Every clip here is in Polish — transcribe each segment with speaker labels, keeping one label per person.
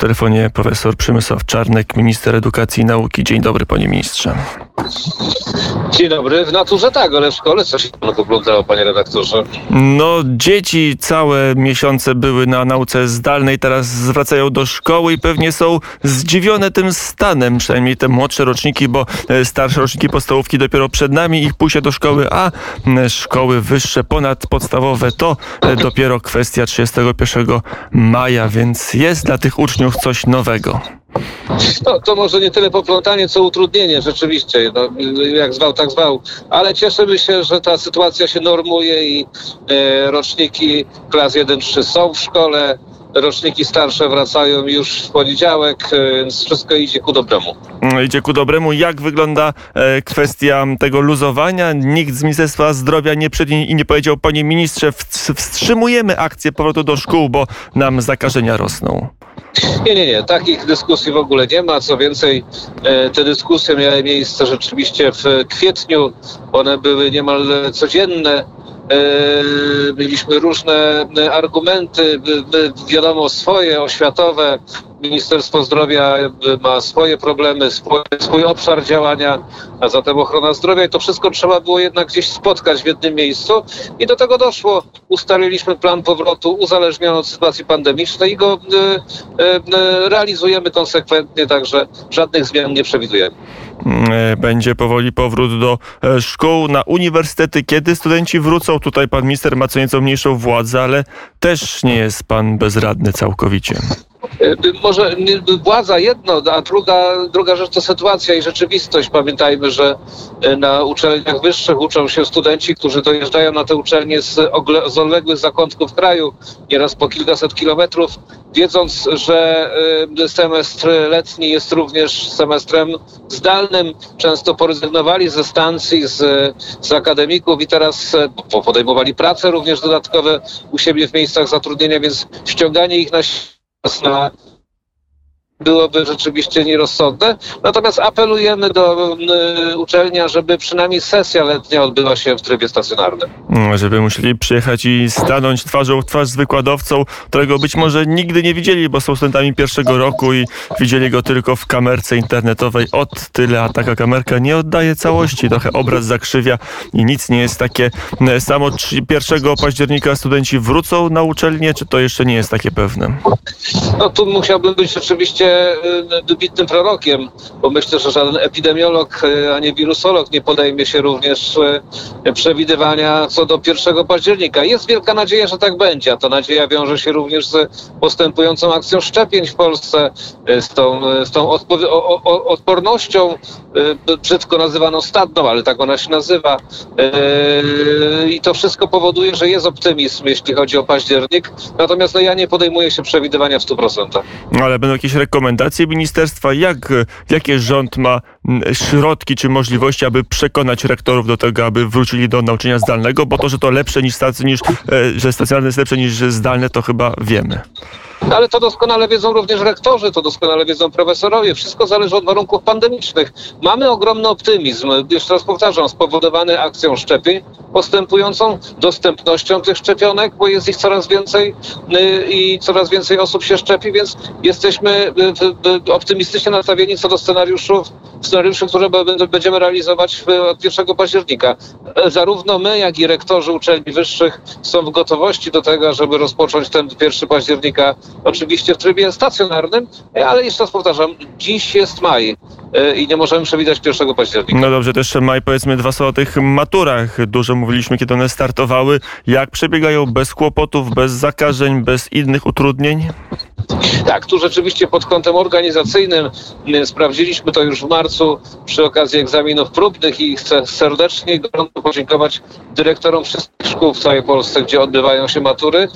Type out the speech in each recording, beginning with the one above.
Speaker 1: telefonie profesor Przemysław Czarnek, minister edukacji i nauki. Dzień dobry, panie ministrze.
Speaker 2: Dzień dobry. W naturze tak, ale w szkole coś panu poglądało, panie redaktorze?
Speaker 1: No, dzieci całe miesiące były na nauce zdalnej, teraz zwracają do szkoły i pewnie są zdziwione tym stanem, przynajmniej te młodsze roczniki, bo e, starsze roczniki podstawówki dopiero przed nami, ich pójście do szkoły, a szkoły wyższe, ponadpodstawowe to e, dopiero kwestia 31 maja, więc jest dla tych uczniów coś nowego.
Speaker 2: No, to może nie tyle poplątanie, co utrudnienie rzeczywiście. No, jak zwał, tak zwał. Ale cieszymy się, że ta sytuacja się normuje i e, roczniki klas 1-3 są w szkole. Roczniki starsze wracają już w poniedziałek, e, więc wszystko idzie ku dobremu.
Speaker 1: Mm, idzie ku dobremu. Jak wygląda e, kwestia tego luzowania? Nikt z Ministerstwa Zdrowia nie przyszedł i nie powiedział, panie ministrze, wstrzymujemy akcję powrotu do szkół, bo nam zakażenia rosną.
Speaker 2: Nie, nie, nie. Takich dyskusji w ogóle nie ma. Co więcej, e, te dyskusje miały miejsce rzeczywiście w kwietniu. One były niemal codzienne. E, mieliśmy różne argumenty, wiadomo, swoje, oświatowe. Ministerstwo Zdrowia ma swoje problemy, swój, swój obszar działania, a zatem ochrona zdrowia i to wszystko trzeba było jednak gdzieś spotkać w jednym miejscu i do tego doszło. Ustaliliśmy plan powrotu uzależniony od sytuacji pandemicznej i go y, y, realizujemy konsekwentnie, także żadnych zmian nie przewidujemy.
Speaker 1: E, będzie powoli powrót do e, szkół, na uniwersytety. Kiedy studenci wrócą? Tutaj pan minister ma co nieco mniejszą władzę, ale też nie jest pan bezradny całkowicie.
Speaker 2: E, może władza jedno, a druga, druga rzecz to sytuacja i rzeczywistość. Pamiętajmy, że na uczelniach wyższych uczą się studenci, którzy dojeżdżają na te uczelnie z, z odległych zakątków kraju, nieraz po kilkaset kilometrów, wiedząc, że semestr letni jest również semestrem zdalnym. Często porezygnowali ze stacji, z, z akademików i teraz podejmowali prace również dodatkowe u siebie w miejscach zatrudnienia, więc ściąganie ich na na byłoby rzeczywiście nierozsądne. Natomiast apelujemy do y, uczelnia, żeby przynajmniej sesja letnia odbyła się w trybie stacjonarnym.
Speaker 1: Mm, żeby musieli przyjechać i stanąć twarzą w twarz z wykładowcą, którego być może nigdy nie widzieli, bo są studentami pierwszego roku i widzieli go tylko w kamerce internetowej. Od tyle, a taka kamerka nie oddaje całości. Trochę obraz zakrzywia i nic nie jest takie mm, samo. 1 października studenci wrócą na uczelnię, czy to jeszcze nie jest takie pewne?
Speaker 2: No tu musiałbym być rzeczywiście Y, wybitnym prorokiem, bo myślę, że żaden epidemiolog y, ani wirusolog nie podejmie się również y, przewidywania co do 1 października. Jest wielka nadzieja, że tak będzie, a ta nadzieja wiąże się również z postępującą akcją szczepień w Polsce, z tą, z tą odpornością, brzydko nazywaną stadną, ale tak ona się nazywa. I to wszystko powoduje, że jest optymizm, jeśli chodzi o październik. Natomiast no, ja nie podejmuję się przewidywania w 100%.
Speaker 1: Ale będą jakieś rekomendacje rekomendacje ministerstwa? Jak, jakie rząd ma środki czy możliwości, aby przekonać rektorów do tego, aby wrócili do nauczania zdalnego? Bo to, że to lepsze niż, niż e, że stacjonarne jest lepsze niż zdalne, to chyba wiemy.
Speaker 2: Ale to doskonale wiedzą również rektorzy, to doskonale wiedzą profesorowie. Wszystko zależy od warunków pandemicznych. Mamy ogromny optymizm, jeszcze raz powtarzam, spowodowany akcją szczepień, postępującą dostępnością tych szczepionek, bo jest ich coraz więcej y, i coraz więcej osób się szczepi, więc jesteśmy y, optymistycznie nastawieni co do scenariuszów, scenariuszy, które będziemy realizować od 1 października. Zarówno my, jak i rektorzy uczelni wyższych są w gotowości do tego, żeby rozpocząć ten 1 października oczywiście w trybie stacjonarnym, ale jeszcze raz powtarzam, dziś jest maj. e, i nie możemy przewidzieć 1 października.
Speaker 1: No dobrze, też maj powiedzmy dwa słowa o tych maturach. Dużo mówiliśmy, kiedy one startowały. Jak przebiegają bez kłopotów, bez zakażeń, bez innych utrudnień?
Speaker 2: Tak, tu rzeczywiście pod kątem organizacyjnym sprawdziliśmy to już w marcu przy okazji egzaminów próbnych i chcę serdecznie i gorąco podziękować dyrektorom wszystkich szkół w całej Polsce, gdzie odbywają się matury, y,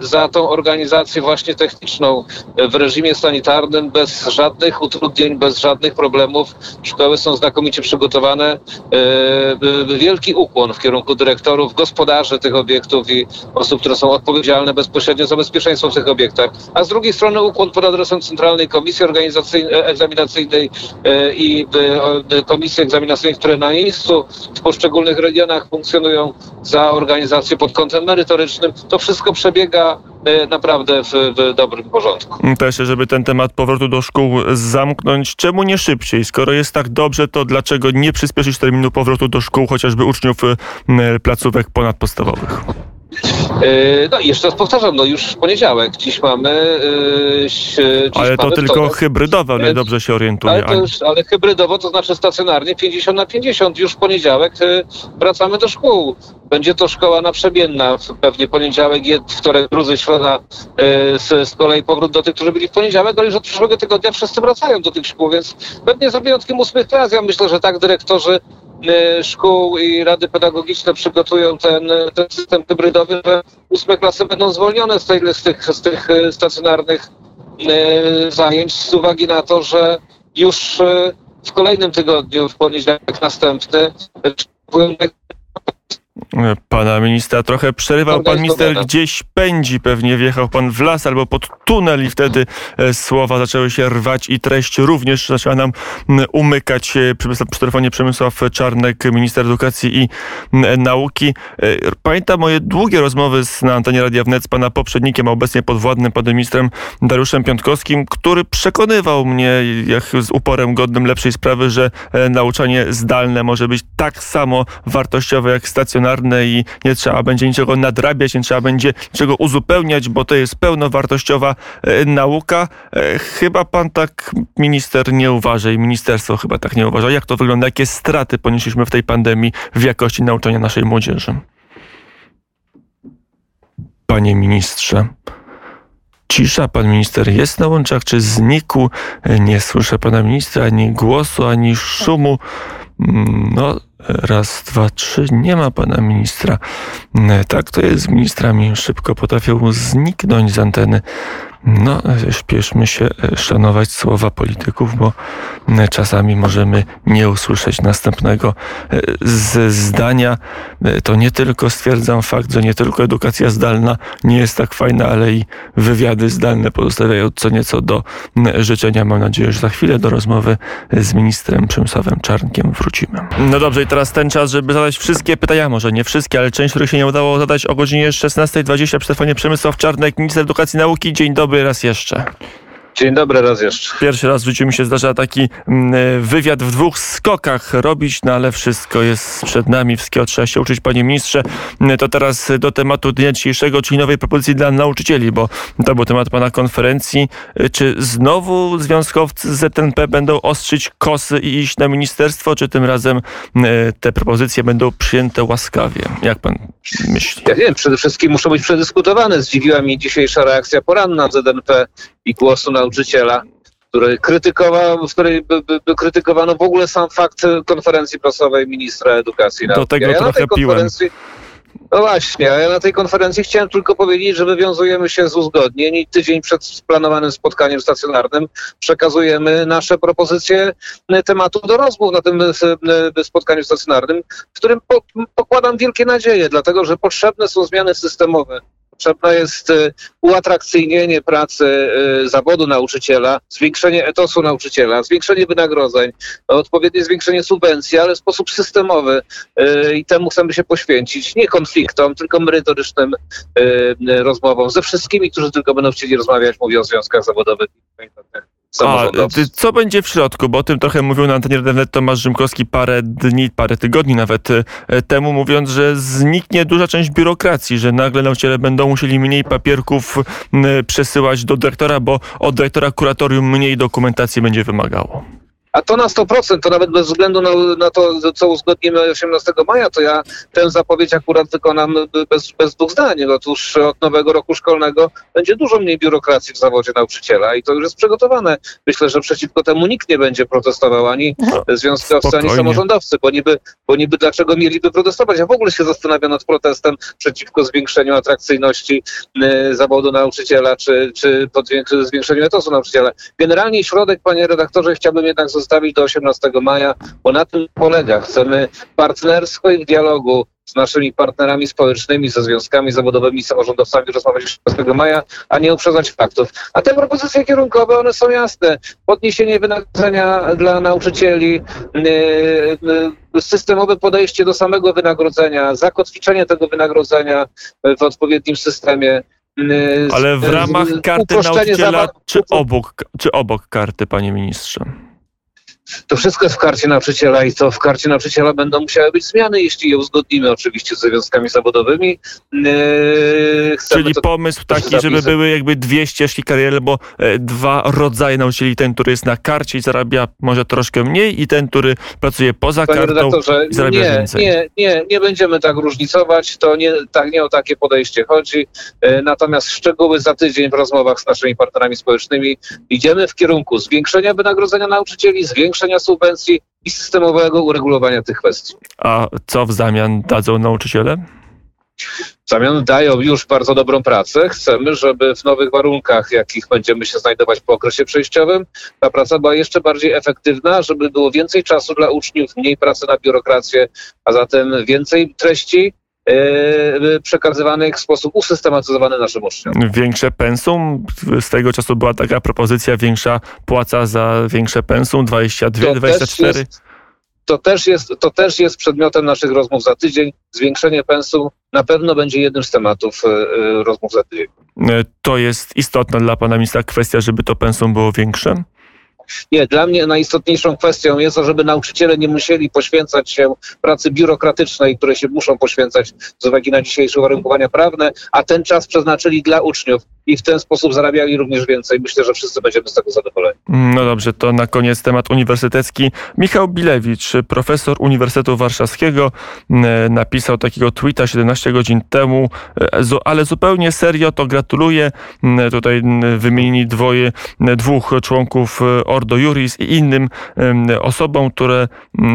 Speaker 2: za tą organizację właśnie techniczną w reżimie sanitarnym, bez żadnych utrudnień, bez żadnych problemów. Szkoły są znakomicie przygotowane. Y, wielki ukłon w kierunku dyrektorów, gospodarzy tych obiektów i osób, które są odpowiedzialne bezpośrednio za bezpieczeństwo w tych obiektach a z drugiej strony ukłon pod adresem Centralnej Komisji Organizacyjnej, Egzaminacyjnej e, i e, Komisji Egzaminacyjnej, które na miejscu w poszczególnych regionach funkcjonują za organizację pod kątem merytorycznym. To wszystko przebiega e, naprawdę w, w dobrym porządku.
Speaker 1: Też, żeby ten temat powrotu do szkół zamknąć, czemu nie szybciej? Skoro jest tak dobrze, to dlaczego nie przyspieszyć terminu powrotu do szkół chociażby uczniów e, placówek ponadpodstawowych?
Speaker 2: E, no i jeszcze raz powtarzam, no już w poniedziałek, dziś mamy... Dziś
Speaker 1: ale to
Speaker 2: mamy
Speaker 1: tylko
Speaker 2: wtorek.
Speaker 1: hybrydowe, ale dobrze się orientuję.
Speaker 2: Ale, ale hybrydowo, to znaczy stacjonarnie 50 na 50. Już w poniedziałek wracamy do szkół. Będzie to szkoła naprzemienna, pewnie poniedziałek, wtorek, drugi, środa, z, z kolei powrót do tych, którzy byli w poniedziałek, ale już od przyszłego tygodnia wszyscy wracają do tych szkół, więc pewnie za wyjątkiem ósmych klas. Ja myślę, że tak dyrektorzy szkół i rady pedagogiczne przygotują ten, ten system hybrydowy, że ósme klasy będą zwolnione z, tej, z, tych, z tych stacjonarnych zajęć z uwagi na to, że już w kolejnym tygodniu, w poniedziałek następny,
Speaker 1: Pana ministra trochę przerywał. Pan minister gdzieś pędzi, pewnie wjechał pan w las albo pod tunel i wtedy e, słowa zaczęły się rwać i treść również zaczęła nam umykać. E, przy telefonie Przemysław Czarnek, minister edukacji i nauki. E, pamiętam moje długie rozmowy z, na antenie Radia Wnet z pana poprzednikiem, a obecnie podwładnym panem ministrem Dariuszem Piątkowskim, który przekonywał mnie jak z uporem godnym lepszej sprawy, że nauczanie zdalne może być tak samo wartościowe jak stacjonarne i nie trzeba będzie niczego nadrabiać, nie trzeba będzie niczego uzupełniać, bo to jest pełnowartościowa e, nauka. E, chyba pan tak minister nie uważa i ministerstwo chyba tak nie uważa. Jak to wygląda? Jakie straty ponieśliśmy w tej pandemii w jakości nauczania naszej młodzieży? Panie ministrze. Cisza, pan minister jest na łączach, czy znikł? E, nie słyszę pana ministra, ani głosu, ani szumu. Mm, no, raz, dwa, trzy, nie ma pana ministra. Mm, tak to jest z ministrami, szybko potrafią zniknąć z anteny. No, śpieszmy się e, szanować słowa polityków, bo e, czasami możemy nie usłyszeć następnego e, z zdania. To nie tylko stwierdzam fakt, że nie tylko edukacja zdalna nie jest tak fajna, ale i wywiady zdalne pozostawiają co nieco do życzenia. Mam nadzieję, że za chwilę do rozmowy z ministrem Przemysławem Czarnkiem wrócimy. No dobrze, i teraz ten czas, żeby zadać wszystkie pytania, może nie wszystkie, ale część, których się nie udało zadać o godzinie 16.20 przy telefonie Przemysław Czarnek, minister edukacji i nauki. Dzień dobry dobry raz jeszcze.
Speaker 2: Dzień dobry raz jeszcze.
Speaker 1: Pierwszy raz w życiu mi się zdarza taki mm, wywiad w dwóch skokach robić, no ale wszystko jest przed nami, wszystkiego trzeba się uczyć, panie ministrze. Mm, to teraz do tematu dnia dzisiejszego, czyli nowej propozycji dla nauczycieli, bo to był temat pana konferencji. Czy znowu związkowcy z ZNP będą ostrzyć kosy i iść na ministerstwo, czy tym razem mm, te propozycje będą przyjęte łaskawie? Jak pan myśli?
Speaker 2: Ja wiem, przede wszystkim muszą być przedyskutowane. Zdziwiła mnie dzisiejsza reakcja poranna ZNP i głosu nauczyciela, który krytykował, w której by, by, by krytykowano w ogóle sam fakt konferencji prasowej ministra edukacji.
Speaker 1: Do tego ja trochę piłem.
Speaker 2: No właśnie, ja na tej konferencji chciałem tylko powiedzieć, że wywiązujemy się z uzgodnień i tydzień przed planowanym spotkaniem stacjonarnym przekazujemy nasze propozycje tematu do rozmów na tym e, spotkaniu stacjonarnym, w którym pokładam wielkie nadzieje, dlatego że potrzebne są zmiany systemowe Potrzebne jest y, uatrakcyjnienie pracy y, zawodu nauczyciela, zwiększenie etosu nauczyciela, zwiększenie wynagrodzeń, odpowiednie zwiększenie subwencji, ale w sposób systemowy y, i temu chcemy się poświęcić. Nie konfliktom, tylko merytorycznym rozmowom ze wszystkimi, którzy tylko będą chcieli rozmawiać, mówię o związkach zawodowych.
Speaker 1: A, co będzie w środku? Bo o tym trochę mówił na antenie Redenet Tomasz Rzymkowski parę dni, parę tygodni nawet e, temu, mówiąc, że zniknie duża część biurokracji, że nagle nauczyciele będą musieli mniej papierków przesyłać do dyrektora, bo od dyrektora kuratorium mniej dokumentacji będzie wymagało.
Speaker 2: A to na 100%, to nawet bez względu na, na to, co uzgodnimy 18 maja, to ja tę zapowiedź akurat wykonam bez, bez dwóch zdań. Otóż od nowego roku szkolnego będzie dużo mniej biurokracji w zawodzie nauczyciela i to już jest przygotowane. Myślę, że przeciwko temu nikt nie będzie protestował, ani no, związkowcy, Spokojnie. ani samorządowcy, bo niby, bo niby dlaczego mieliby protestować? Ja w ogóle się zastanawiam nad protestem przeciwko zwiększeniu atrakcyjności y, zawodu nauczyciela, czy, czy zwiększeniu etosu nauczyciela. Generalnie środek, panie redaktorze, chciałbym jednak zostawić do 18 maja, bo na tym polega. Chcemy partnerstwo i dialogu z naszymi partnerami społecznymi, ze związkami zawodowymi, samorządowcami rozmawiać 18 maja, a nie uprzedzać faktów. A te propozycje kierunkowe, one są jasne. Podniesienie wynagrodzenia dla nauczycieli, yy, yy, systemowe podejście do samego wynagrodzenia, zakotwiczenie tego wynagrodzenia w odpowiednim systemie, y,
Speaker 1: Ale w ramach karty nauczyciela, czy obok, czy obok karty, panie ministrze?
Speaker 2: To wszystko jest w karcie nauczyciela i to w karcie nauczyciela będą musiały być zmiany, jeśli je uzgodnimy oczywiście ze związkami zawodowymi. Yy,
Speaker 1: Czyli
Speaker 2: to
Speaker 1: pomysł taki,
Speaker 2: zapisy.
Speaker 1: żeby były jakby dwie ścieżki kariery, bo e, dwa rodzaje nauczycieli. Ten, który jest na karcie i zarabia może troszkę mniej i ten, który pracuje poza
Speaker 2: Panie
Speaker 1: kartą i zarabia
Speaker 2: nie,
Speaker 1: więcej.
Speaker 2: nie, nie, nie będziemy tak różnicować, to nie, tak, nie o takie podejście chodzi. E, Natomiast szczegóły za tydzień w rozmowach z naszymi partnerami społecznymi idziemy w kierunku zwiększenia wynagrodzenia nauczycieli, zwiększenia subwencji i systemowego uregulowania tych kwestii.
Speaker 1: A co w zamian dadzą nauczyciele?
Speaker 2: W zamian dają już bardzo dobrą pracę. Chcemy, żeby w nowych warunkach, jakich będziemy się znajdować po okresie przejściowym, ta praca była jeszcze bardziej efektywna, żeby było więcej czasu dla uczniów, mniej pracy na biurokrację, a zatem więcej treści przekazywanych w sposób usystematyzowany naszym uczniom.
Speaker 1: Większe pensum? Z tego czasu była taka propozycja, większa płaca za większe pensum, 22,
Speaker 2: To też
Speaker 1: 24.
Speaker 2: jest- To też, jest, to też jest przedmiotem naszych rozmów za tydzień. Zwiększenie pensum na pewno będzie jednym z tematów e, e, rozmów za tydzień.
Speaker 1: E, To jest istotna dla pana ministra kwestia, żeby to pensum było większe?
Speaker 2: Nie, dla mnie najistotniejszą kwestią jest to, żeby nauczyciele nie musieli poświęcać się pracy biurokratycznej, które się muszą poświęcać z uwagi na dzisiejsze uwarunkowania prawne, a ten czas przeznaczyli dla uczniów i w ten sposób zarabiali również więcej. Myślę, że wszyscy będziemy z tego zadowoleni.
Speaker 1: No dobrze, to na koniec temat uniwersytecki. Michał Bilewicz, profesor Uniwersytetu Warszawskiego, napisał takiego tweeta 17 godzin temu, e, ale zupełnie serio to gratuluję. Tutaj m, wymienili dwoje, dwóch członków e, Ordo Juris i innym osobom, które e,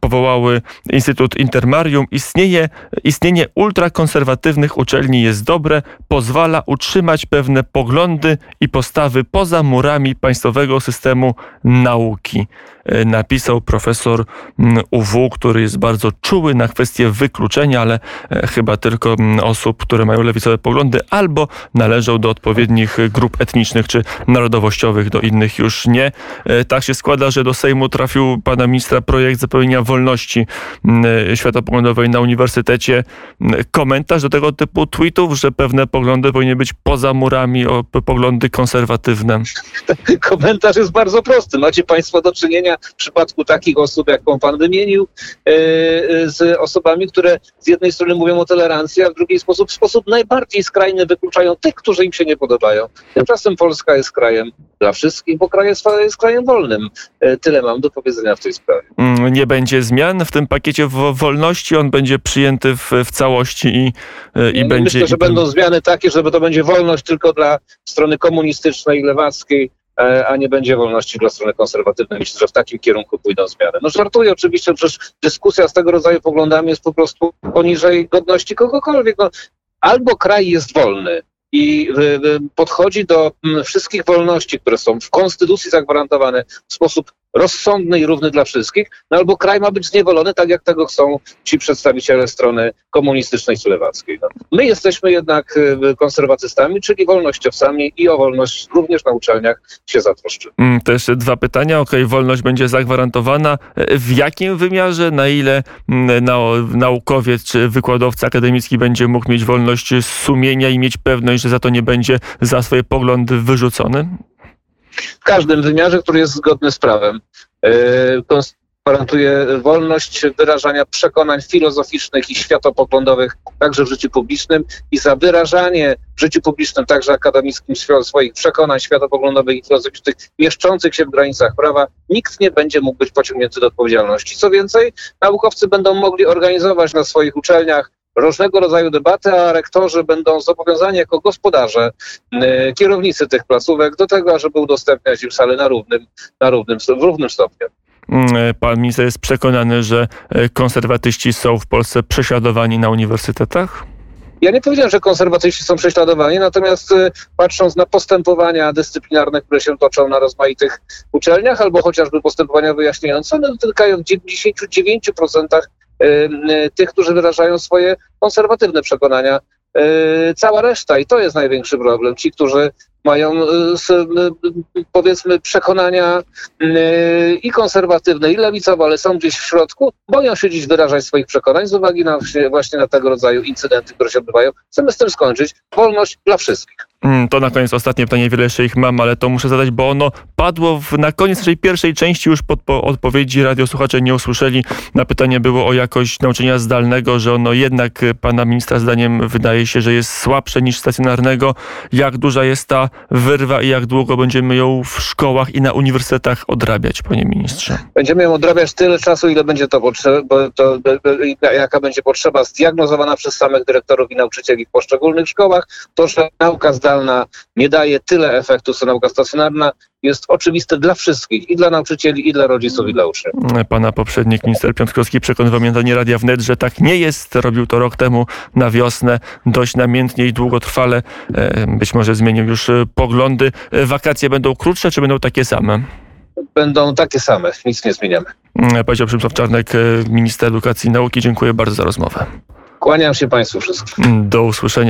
Speaker 1: powołały Instytut Intermarium. Istnieje, istnienie ultrakonserwatywnych uczelni jest dobre, pozwala utrzymać pewne poglądy i postawy poza murami państwowego systemu nauki. E, Napisał profesor mm, UW, który jest bardzo czuły na kwestie wykluczenia, ale e, chyba tylko mm, osób, które mają lewicowe poglądy albo należą do odpowiednich grup etnicznych czy narodowościowych, do innych już nie. E, Tak się składa, że do Sejmu trafił pana ministra projekt zapewnienia wolności mm, e, światopoglądowej na uniwersytecie. Komentarz do tego typu tweetów, że pewne poglądy powinny być poza murami, o poglądy konserwatywne.
Speaker 2: Komentarz jest bardzo prosty. Macie Państwo do czynienia w przypadku takich osób, jaką Pan wymienił, e, e, z osobami, które z jednej strony mówią o tolerancji, a w drugiej sposób w sposób najbardziej skrajny wykluczają tych, którzy im się nie podobają. Tymczasem Polska jest krajem dla wszystkich, bo kraj jest, jest krajem wolnym. E, Tyle mam do powiedzenia w tej sprawie.
Speaker 1: Mm, Nie będzie zmian w tym pakiecie wo- wolności, on będzie przyjęty w, w całości i, i będzie.
Speaker 2: Myślę, że będą zmiany takie, żeby to będzie wolność tylko dla strony komunistycznej, lewackiej, a nie będzie wolności dla strony konserwatywnej. Myślę, że w takim kierunku pójdą zmiany. No żartuję oczywiście, przecież dyskusja z tego rodzaju poglądami jest po prostu poniżej godności kogokolwiek. No, albo kraj jest wolny i y, y, podchodzi do mm, wszystkich wolności, które są w konstytucji zagwarantowane w sposób rozsądny i równy dla wszystkich, no albo kraj ma być zniewolony, tak jak tego chcą ci przedstawiciele strony komunistycznej czy lewackiej. No. My jesteśmy jednak y, konserwatystami, czyli wolnościowcami i o wolność również na uczelniach się zatroszczymy.
Speaker 1: Mm, jeszcze dwa pytania. Okej, wolność będzie zagwarantowana. W jakim wymiarze, na ile mm, nau- naukowiec czy wykładowca akademicki będzie mógł mieć wolność sumienia i mieć pewność, że za to nie będzie za swoje poglądy wyrzucony?
Speaker 2: W każdym wymiarze, który jest zgodny z prawem. Kons- Gwarantuje wolność wyrażania przekonań filozoficznych i światopoglądowych także w życiu publicznym i za wyrażanie w życiu publicznym, także akademickim swo- swoich przekonań światopoglądowych i filozoficznych mieszczących się w granicach prawa, nikt nie będzie mógł być pociągnięty do odpowiedzialności. Co więcej, naukowcy będą mogli organizować na swoich uczelniach różnego rodzaju debaty, a rektorzy będą zobowiązani jako gospodarze, y, kierownicy tych placówek do tego, ażeby udostępniać im sale na równym, na równym, w równym stopniu.
Speaker 1: Mm, e, Pan minister jest przekonany, że e, konserwatyści są w Polsce prześladowani na uniwersytetach?
Speaker 2: Ja nie powiedziałem, że konserwatyści są prześladowani, natomiast patrząc na postępowania dyscyplinarne, które się toczą na rozmaitych uczelniach, albo chociażby postępowania wyjaśniające, one dotykają w 99% y, y, tych, którzy wyrażają swoje konserwatywne przekonania. Y, Cała reszta, i to jest największy problem, ci, którzy mają e, m, powiedzmy przekonania e, i konserwatywne, i lewicowe, ale są gdzieś w środku, boją się dziś wyrażać swoich przekonań z uwagi na właśnie- na tego rodzaju incydenty, które się odbywają. Chcemy z tym skończyć. Wolność dla wszystkich.
Speaker 1: Mm, To na koniec ostatnie pytanie, wiele jeszcze ich mam, ale to muszę zadać, bo ono padło w, na koniec naszej pierwszej części, już pod po odpowiedzi radiosłuchacze nie usłyszeli. Na pytanie było o jakość nauczania zdalnego, że ono jednak pana ministra zdaniem wydaje się, że jest słabsze niż stacjonarnego. Jak duża jest ta wyrwa i jak długo będziemy ją w szkołach i na uniwersytetach odrabiać, panie ministrze?
Speaker 2: Będziemy ją odrabiać tyle czasu, ile będzie to potrzeba, jaka będzie potrzeba zdiagnozowana przez samych dyrektorów i nauczycieli w poszczególnych szkołach. To, że nauka zdalna nie daje tyle efektu, co nauka stacjonarna, jest oczywiste dla wszystkich, i dla nauczycieli, i dla rodziców, i dla uczniów.
Speaker 1: Pana poprzednik, minister Piątkowski, przekonywał mnie nie Radia Wnet, że tak nie jest. Robił to rok temu na wiosnę, dość namiętnie i długotrwale. E, Być może zmienił już e, poglądy. E, Wakacje będą krótsze, czy będą takie same?
Speaker 2: Będą takie same, nic nie zmieniamy.
Speaker 1: Powiedział Przemysław Czarnek, minister edukacji i nauki. Dziękuję bardzo za rozmowę.
Speaker 2: Kłaniam się Państwu wszystkim.
Speaker 1: Do usłyszenia.